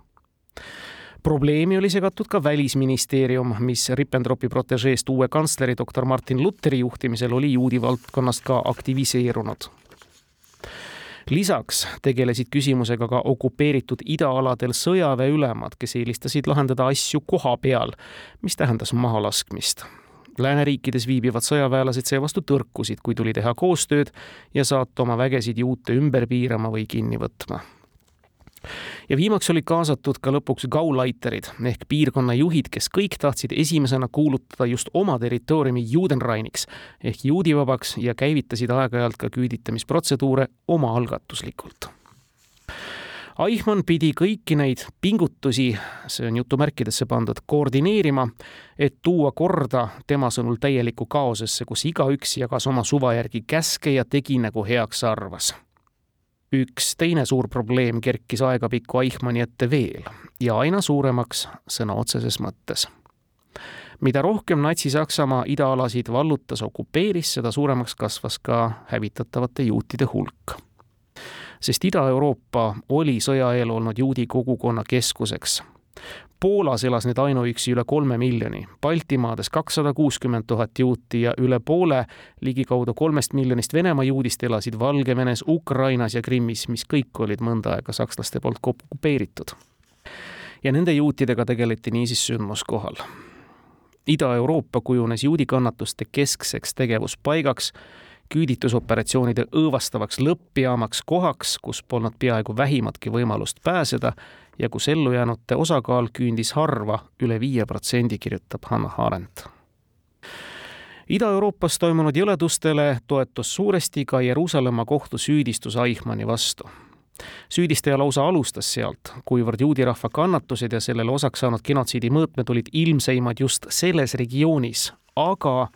Speaker 3: probleemi oli segatud ka Välisministeerium, mis Ribbentropi protežeest uue kantsleri doktor Martin Lutheri juhtimisel oli juudi valdkonnast ka aktiviseerunud lisaks tegelesid küsimusega ka okupeeritud idaaladel sõjaväeülemad, kes eelistasid lahendada asju koha peal, mis tähendas mahalaskmist. lääneriikides viibivad sõjaväelased seevastu tõrkusid, kui tuli teha koostööd ja saata oma vägesid juute ümber piirama või kinni võtma ja viimaks olid kaasatud ka lõpuks Gauleiterid ehk piirkonna juhid, kes kõik tahtsid esimesena kuulutada just oma territooriumi Judenreiniks ehk juudivabaks ja käivitasid aeg-ajalt ka küüditamisprotseduure omaalgatuslikult. Eichmann pidi kõiki neid pingutusi, see on jutumärkidesse pandud, koordineerima, et tuua korda tema sõnul täielikku kaosesse, kus igaüks jagas oma suva järgi käske ja tegi nagu heaks arvas üks teine suur probleem kerkis aegapikku Eichmanni ette veel ja aina suuremaks sõna otseses mõttes. mida rohkem Natsi-Saksamaa idaalasid vallutas, okupeeris, seda suuremaks kasvas ka hävitatavate juutide hulk. sest Ida-Euroopa oli sõja eel olnud juudi kogukonna keskuseks Poolas elas neid ainuüksi üle kolme miljoni, Baltimaades kakssada kuuskümmend tuhat juuti ja üle poole, ligikaudu kolmest miljonist Venemaa juudist elasid Valgevenes, Ukrainas ja Krimmis, mis kõik olid mõnda aega sakslaste poolt okupeeritud. ja nende juutidega tegeleti niisiis sündmuskohal. Ida-Euroopa kujunes juudi kannatuste keskseks tegevuspaigaks küüditusoperatsioonide õõvastavaks lõppjaamaks kohaks, kus polnud peaaegu vähimatki võimalust pääseda ja kus ellujäänute osakaal küündis harva üle viie protsendi, kirjutab Hannah Arendt. Ida-Euroopas toimunud jõledustele toetus suuresti ka Jeruusalemma kohtu süüdistus Eichmanni vastu süüdistaja lausa alustas sealt, kuivõrd juudi rahva kannatused ja sellele osaks saanud genotsiidi mõõtmed olid ilmseimad just selles regioonis, aga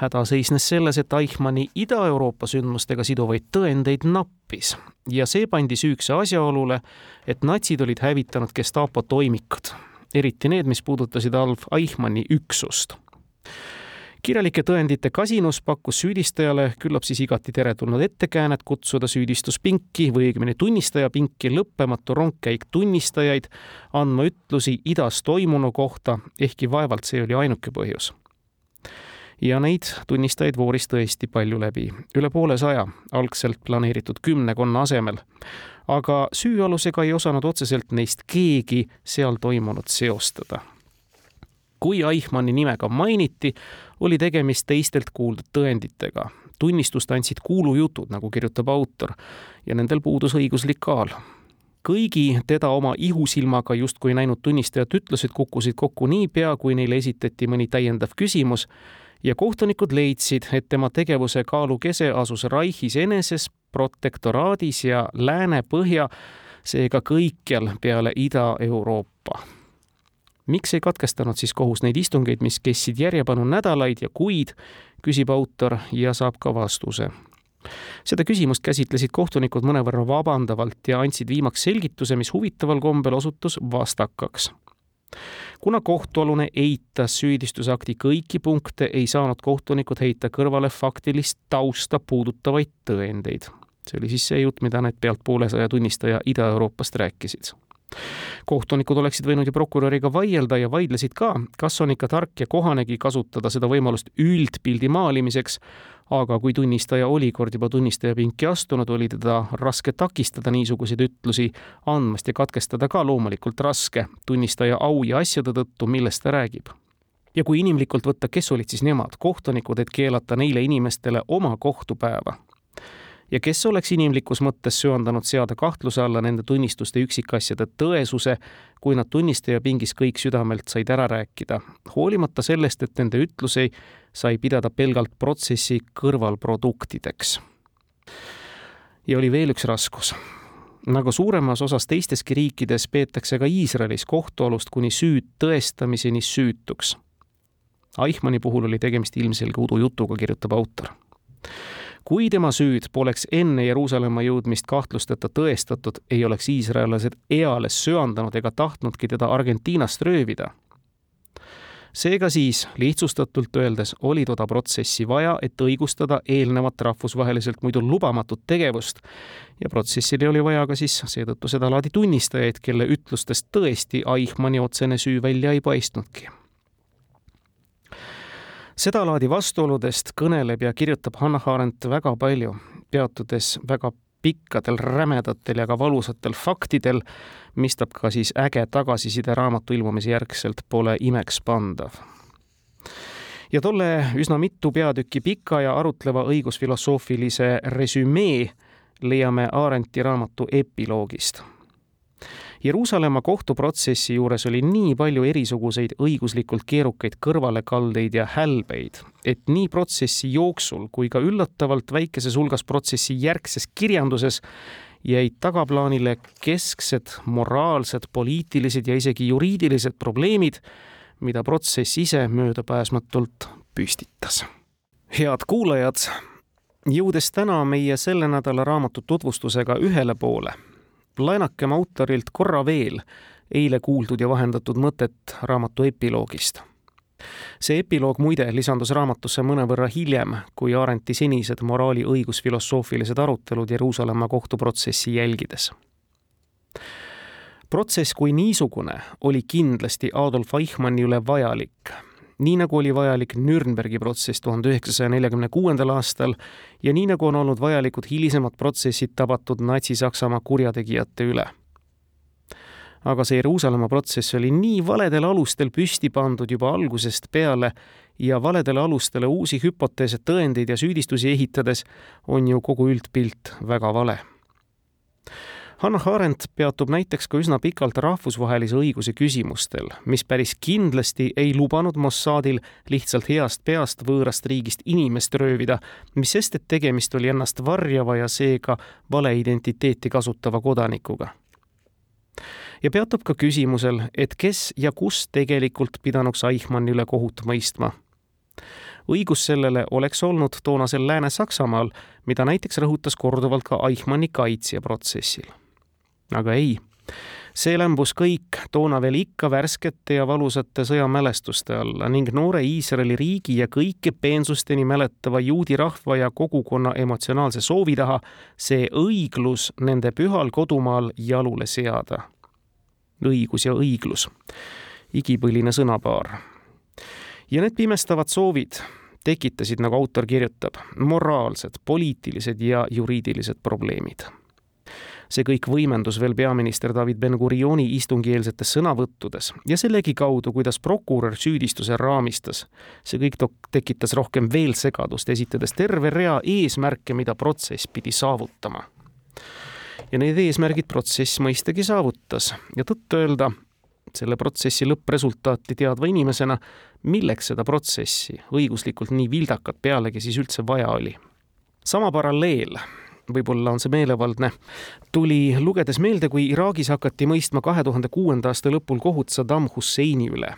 Speaker 3: häda seisnes selles, et Eichmanni Ida-Euroopa sündmustega siduvaid tõendeid nappis ja see pandi süüks asjaolule, et natsid olid hävitanud Gestapo toimikud, eriti need, mis puudutasid Alf Eichmanni üksust. Kirjalike tõendite kasinus pakkus süüdistajale küllap siis igati teretulnud ettekäänet kutsuda süüdistuspinki või õigemini tunnistajapinki lõppematu rongkäik tunnistajaid andma ütlusi idas toimunu kohta, ehkki vaevalt see oli ainuke põhjus ja neid tunnistajaid vooris tõesti palju läbi, üle poole saja, algselt planeeritud kümnekonna asemel. aga süüalusega ei osanud otseselt neist keegi seal toimunut seostada. kui Eichmanni nime ka mainiti, oli tegemist teistelt kuuldud tõenditega. tunnistust andsid kuulujutud, nagu kirjutab autor, ja nendel puudus õiguslik kaal kõigi teda oma ihusilmaga justkui näinud tunnistajate ütlused kukkusid kokku niipea, kui neile esitati mõni täiendav küsimus ja kohtunikud leidsid, et tema tegevuse kaalukese asus Reichis eneses, protektoraadis ja Lääne-Põhja, seega kõikjal peale Ida-Euroopa. miks ei katkestanud siis kohus neid istungeid, mis kestsid järjepanu nädalaid ja kuid, küsib autor ja saab ka vastuse seda küsimust käsitlesid kohtunikud mõnevõrra vabandavalt ja andsid viimaks selgituse, mis huvitaval kombel osutus vastakaks kuna kohtualune eitas süüdistusakti kõiki punkte, ei saanud kohtunikud heita kõrvale faktilist tausta puudutavaid tõendeid. see oli siis see jutt, mida need pealt poolesaja tunnistaja Ida-Euroopast rääkisid kohtunikud oleksid võinud ju prokuröriga vaielda ja vaidlesid ka, kas on ikka tark ja kohanegi kasutada seda võimalust üldpildi maalimiseks, aga kui tunnistaja oli kord juba tunnistajapinki astunud, oli teda raske takistada niisuguseid ütlusi andmast ja katkestada ka loomulikult raske. Tunnistaja au ja asjade tõttu, millest ta räägib. ja kui inimlikult võtta, kes olid siis nemad, kohtunikud, et keelata neile inimestele oma kohtupäeva. Ja kes oleks inimlikus mõttes söandanud seada kahtluse alla nende tunnistuste üksikasjade tõesuse, kui nad tunnistaja pingis kõik südamelt said ära rääkida, hoolimata sellest, et nende ütlusi sai pidada pelgalt protsessi kõrvalproduktideks. ja oli veel üks raskus nagu suuremas osas teisteski riikides peetakse ka Iisraelis kohtualust kuni süüd tõestamiseni süütuks Eichmanni puhul oli tegemist ilmselge udujutuga, kirjutab autor kui tema süüd poleks enne Jeruusalemma jõudmist kahtlusteta tõestatud, ei oleks iisraellased eales söandanud ega tahtnudki teda Argentiinast röövida. Seega siis, lihtsustatult öeldes, oli toda protsessi vaja, et õigustada eelnevat rahvusvaheliselt muidu lubamatut tegevust. Ja protsessile oli vaja ka siis seetõttu sedalaadi tunnistajaid, kelle ütlustest tõesti Eichmanni otsene süü välja ei paistnudki. Sedalaadi vastuoludest kõneleb ja kirjutab Hannah Arendt väga palju, peatudes väga pikkadel, rämedatel ja ka valusatel faktidel, mistab ka siis äge tagasiside raamatu ilmumise järgselt pole imekspandav. ja tolle üsna mitu peatükki pika ja arutleva õigusfilosoofilise resümee leiame Arendti raamatu epiloogist Jeruusalemma kohtuprotsessi juures oli nii palju erisuguseid õiguslikult keerukaid kõrvalekaldeid ja hälbeid, et nii protsessi jooksul kui ka üllatavalt väikeses hulgas protsessi järgses kirjanduses jäid tagaplaanile kesksed moraalsed, poliitilised ja isegi juriidilised probleemid, mida protsess ise möödapääsmatult püstitas. head kuulajad, jõudes täna meie selle nädala raamatu tutvustusega ühele poole laenakem autorilt korra veel eile kuuldud ja vahendatud mõtet raamatu epiloogist. see epiloog muide lisandus raamatusse mõnevõrra hiljem kui Arendti senised moraali õigusfilosoofilised arutelud Jeruusalemma kohtuprotsessi jälgides. protsess kui niisugune oli kindlasti Adolf Eichmanni üle vajalik nii nagu oli vajalik Nürnbergi protsess tuhande üheksasaja neljakümne kuuendal aastal ja nii nagu on olnud vajalikud hilisemad protsessid tabatud Natsi-Saksamaa kurjategijate üle. aga see Jeruusalemma protsess oli nii valedel alustel püsti pandud juba algusest peale ja valedele alustele uusi hüpoteese, tõendeid ja süüdistusi ehitades on ju kogu üldpilt väga vale Hannah Arendt peatub näiteks ka üsna pikalt rahvusvahelise õiguse küsimustel, mis päris kindlasti ei lubanud Mossadil lihtsalt heast peast võõrast riigist inimest röövida, mis sest, et tegemist oli ennast varjava ja seega valeidentiteeti kasutava kodanikuga. ja peatub ka küsimusel, et kes ja kus tegelikult pidanuks Eichmanni üle kohut mõistma õigus sellele oleks olnud toonasel Lääne-Saksamaal, mida näiteks rõhutas korduvalt ka Eichmanni kaitsja protsessil aga ei, see lämbus kõik toona veel ikka värskete ja valusate sõjamälestuste alla ning noore Iisraeli riigi ja kõike peensusteni mäletava juudi rahva ja kogukonna emotsionaalse soovi taha see õiglus nende pühal kodumaal jalule seada. õigus ja õiglus, igipõline sõnapaar. ja need pimestavad soovid tekitasid, nagu autor kirjutab, moraalsed, poliitilised ja juriidilised probleemid see kõik võimendus veel peaminister David Ben-Gurioni istungieelsetes sõnavõttudes ja sellegi kaudu, kuidas prokurör süüdistuse raamistas. see kõik tekitas rohkem veel segadust, esitades terve rea eesmärke, mida protsess pidi saavutama. ja need eesmärgid protsess mõistagi saavutas ja tõtt-öelda selle protsessi lõppresultaati teadva inimesena, milleks seda protsessi õiguslikult nii vildakat pealegi siis üldse vaja oli. sama paralleel võib-olla on see meelevaldne, tuli lugedes meelde, kui Iraagis hakati mõistma kahe tuhande kuuenda aasta lõpul kohut Saddam Husseini üle.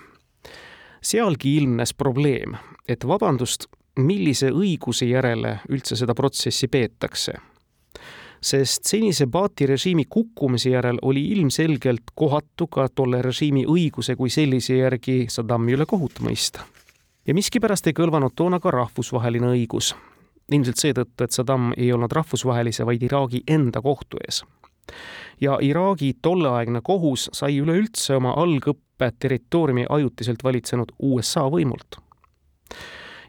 Speaker 3: sealgi ilmnes probleem, et vabandust, millise õiguse järele üldse seda protsessi peetakse. sest senise Baathi režiimi kukkumise järel oli ilmselgelt kohatu ka tolle režiimi õiguse kui sellise järgi Saddami üle kohut mõista. ja miskipärast ei kõlvanud toona ka rahvusvaheline õigus ilmselt seetõttu, et Saddam ei olnud rahvusvahelise, vaid Iraagi enda kohtu ees. ja Iraagi tolleaegne kohus sai üleüldse oma algõppe territooriumi ajutiselt valitsenud USA võimult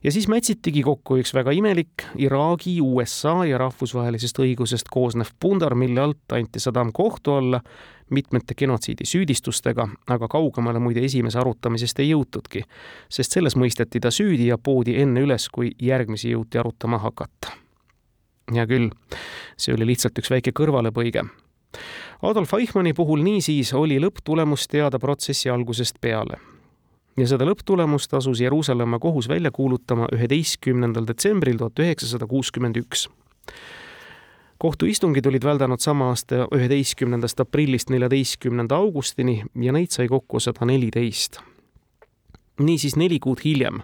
Speaker 3: ja siis mätsitigi kokku üks väga imelik Iraagi, USA ja rahvusvahelisest õigusest koosnev pundar, mille alt anti Saddam kohtu alla mitmete genotsiidisüüdistustega, aga kaugemale muide esimese arutamisest ei jõutudki, sest selles mõisteti ta süüdi ja poodi enne üles, kui järgmisi jõuti arutama hakata. hea küll, see oli lihtsalt üks väike kõrvalepõige Adolf Eichmanni puhul niisiis oli lõpptulemus teada protsessi algusest peale ja seda lõpptulemust asus Jeruusalemma kohus välja kuulutama üheteistkümnendal detsembril tuhat üheksasada kuuskümmend üks. kohtuistungid olid väldanud sama aasta üheteistkümnendast aprillist neljateistkümnenda augustini ja neid sai kokku sada neliteist. niisiis neli kuud hiljem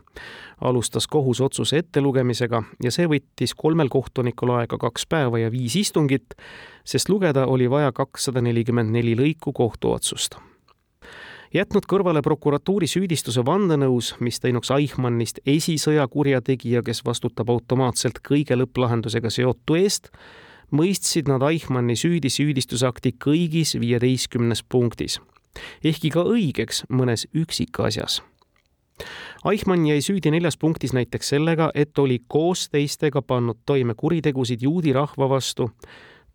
Speaker 3: alustas kohus otsuse ettelugemisega ja see võttis kolmel kohtunikul aega kaks päeva ja viis istungit, sest lugeda oli vaja kakssada nelikümmend neli lõiku kohtuotsust. Jätnud kõrvale prokuratuuri süüdistuse vandenõus, mis teinuks Eichmannist esisõja kurjategija, kes vastutab automaatselt kõige lõpplahendusega seotu eest, mõistsid nad Eichmanni süüdi süüdistusakti kõigis viieteistkümnes punktis, ehkki ka õigeks mõnes üksikasjas Eichmann jäi süüdi neljas punktis näiteks sellega, et oli koos teistega pannud toime kuritegusid juudi rahva vastu,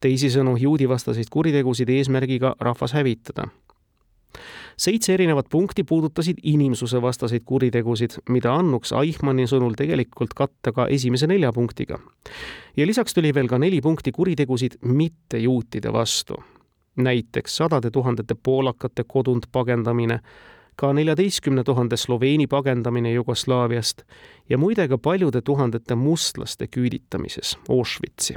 Speaker 3: teisisõnu juudivastaseid kuritegusid eesmärgiga rahvas hävitada. Seitse erinevat punkti puudutasid inimsusevastaseid kuritegusid, mida annuks Eichmanni sõnul tegelikult katta ka esimese nelja punktiga. ja lisaks tuli veel ka neli punkti kuritegusid mittejuutide vastu. näiteks sadade tuhandete poolakate kodunt pagendamine ka neljateistkümne tuhande Sloveeni pagendamine Jugoslaaviast ja muide ka paljude tuhandete mustlaste küüditamises Auschwitzi.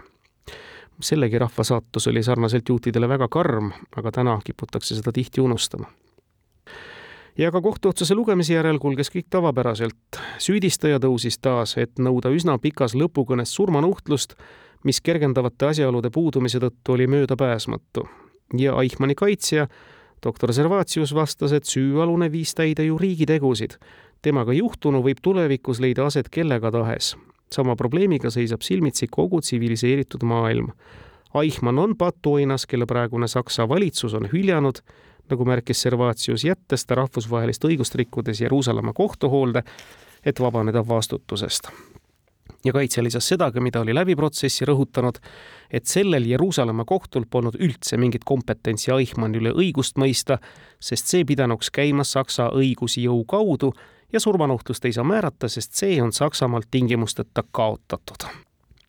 Speaker 3: Sellegi rahva saatus oli sarnaselt juutidele väga karm, aga täna kiputakse seda tihti unustama. ja ka kohtuotsuse lugemise järel kulges kõik tavapäraselt. süüdistaja tõusis taas, et nõuda üsna pikas lõpukõnes surmanuhtlust, mis kergendavate asjaolude puudumise tõttu oli möödapääsmatu. ja Eichmanni kaitsja doktor Servatius vastas, et süüalune viis täide ju riigi tegusid. temaga juhtunu võib tulevikus leida aset kellega tahes. Sama probleemiga seisab silmitsi kogu tsiviliseeritud maailm. Eichmann on patuoinas, kelle praegune Saksa valitsus on hüljanud, nagu märkis Servatius, jättes ta rahvusvahelist õigust rikkudes Jeruusalemma kohtuhoolde, et vabaneda vastutusest ja kaitsja lisas sedagi, mida oli läbi protsessi rõhutanud, et sellel Jeruusalemma kohtul polnud üldse mingit kompetentsi Eichmanni üle õigust mõista, sest see pidanuks käima Saksa õigusjõu kaudu ja surmanuhtlust ei saa määrata, sest see on Saksamaalt tingimusteta kaotatud.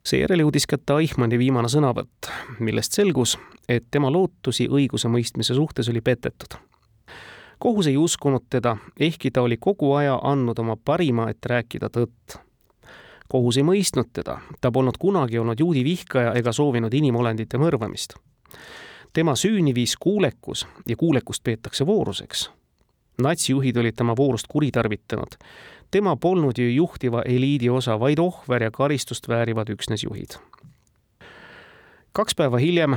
Speaker 3: seejärel jõudis kätte Eichmanni viimane sõnavõtt, millest selgus, et tema lootusi õigusemõistmise suhtes oli petetud kohus ei uskunud teda, ehkki ta oli kogu aja andnud oma parima, et rääkida tõtt kohus ei mõistnud teda, ta polnud kunagi olnud juudi vihkaja ega soovinud inimolendite mõrvamist. tema süüni viis kuulekus ja kuulekust peetakse vooruseks. Natsijuhid olid tema voorust kuritarvitanud. tema polnud ju juhtiva eliidi osa, vaid ohver ja karistust väärivad üksnes juhid. kaks päeva hiljem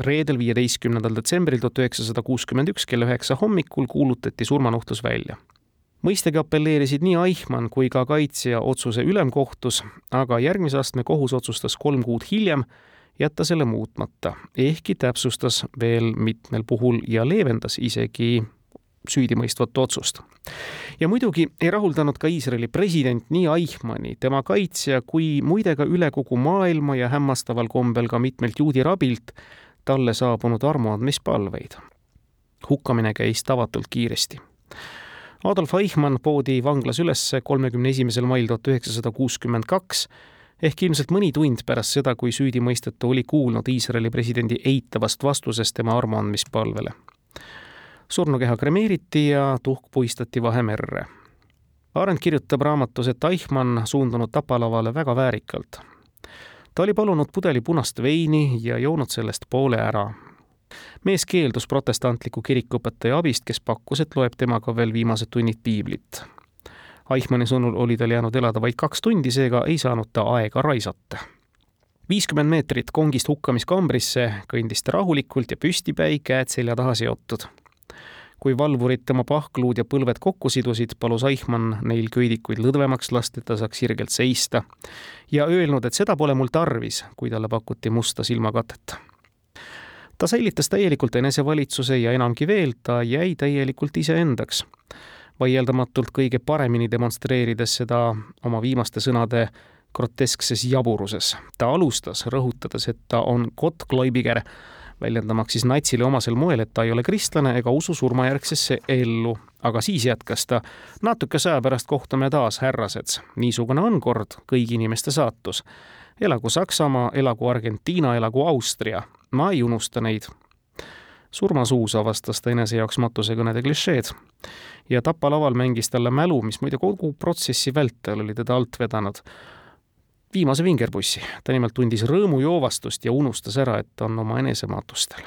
Speaker 3: reedel, viieteistkümnendal detsembril tuhat üheksasada kuuskümmend üks kella üheksa hommikul kuulutati surmanuhtlus välja mõistagi apelleerisid nii Eichmann kui ka kaitsja otsuse ülemkohtus, aga järgmise astme kohus otsustas kolm kuud hiljem jätta selle muutmata, ehkki täpsustas veel mitmel puhul ja leevendas isegi süüdimõistvat otsust. ja muidugi ei rahuldanud ka Iisraeli president nii Eichmanni, tema kaitsja kui muide ka üle kogu maailma ja hämmastaval kombel ka mitmelt juudi rabilt talle saabunud armuandmispalveid. hukkamine käis tavatult kiiresti Adolf Eichmann poodi vanglas üles kolmekümne esimesel mail tuhat üheksasada kuuskümmend kaks ehk ilmselt mõni tund pärast seda, kui süüdimõistetu oli kuulnud Iisraeli presidendi eitavast vastusest tema armuandmispalvele. Surnukeha kremeeriti ja tuhk puistati Vahemerre. Arendt kirjutab raamatus, et Eichmann suundunud tapalavale väga väärikalt. ta oli palunud pudeli punast veini ja joonud sellest poole ära, mees keeldus protestantliku kirikuõpetaja abist, kes pakkus, et loeb temaga veel viimased tunnid piiblit. Eichmanni sõnul oli tal jäänud elada vaid kaks tundi, seega ei saanud ta aega raisata. viiskümmend meetrit kongist hukkamiskambrisse kõndis ta rahulikult ja püstipäi, käed selja taha seotud. Kui valvurid tema pahkluud ja põlved kokku sidusid, palus Eichmann neil köidikuid lõdvemaks lasta, et ta saaks sirgelt seista ja öelnud, et seda pole mul tarvis, kui talle pakuti musta silmakatet ta säilitas täielikult enesevalitsuse ja enamgi veel, ta jäi täielikult iseendaks. vaieldamatult kõige paremini demonstreerides seda oma viimaste sõnade groteskses jaburuses. ta alustas, rõhutades, et ta on Gottgläubiger, väljendamaks siis natsile omasel moel, et ta ei ole kristlane ega usu surmajärgsesse ellu. aga siis jätkas ta, natukese aja pärast kohtume taas, härrased. niisugune on kord kõigi inimeste saatus. elagu Saksamaa, elagu Argentiina, elagu Austria ma ei unusta neid. surmasuus avastas ta enese jaoks matusekõnede klišeed ja Tapa laval mängis talle mälu, mis muide kogu protsessi vältel oli teda alt vedanud, viimase vingerpussi. ta nimelt tundis rõõmujoovastust ja unustas ära, et on oma enesematustel.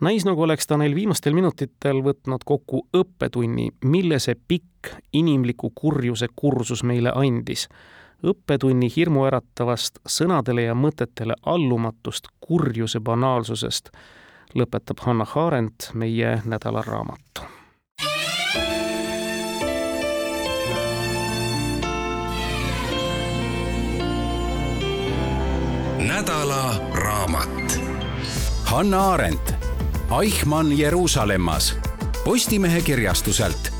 Speaker 3: naisnõugu oleks ta neil viimastel minutitel võtnud kokku õppetunni, mille see pikk inimliku kurjuse kursus meile andis. õppetunni hirmuäratavast sõnadele ja mõtetele allumatust kurjuse banaalsusest lõpetab Hanna Arendt meie nädalaraamatu.
Speaker 2: Nädala raamat. Hanna Arendt, Eichmann Jeruusalemmas, Postimehe kirjastuselt